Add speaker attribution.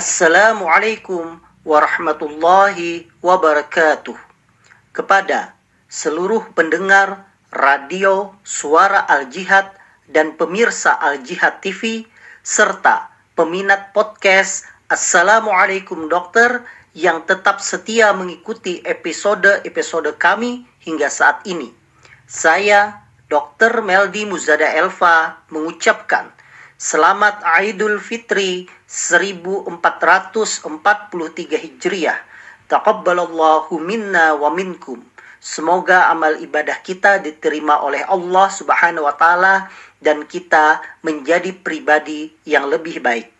Speaker 1: Assalamualaikum warahmatullahi wabarakatuh. Kepada seluruh pendengar radio Suara Al Jihad dan pemirsa Al Jihad TV serta peminat podcast Assalamualaikum Dokter yang tetap setia mengikuti episode-episode kami hingga saat ini. Saya Dr. Meldi Muzada Elva mengucapkan Selamat Aidul Fitri 1443 Hijriah. Taqabbalallahu minna wa minkum. Semoga amal ibadah kita diterima oleh Allah Subhanahu wa taala dan kita menjadi pribadi yang lebih baik.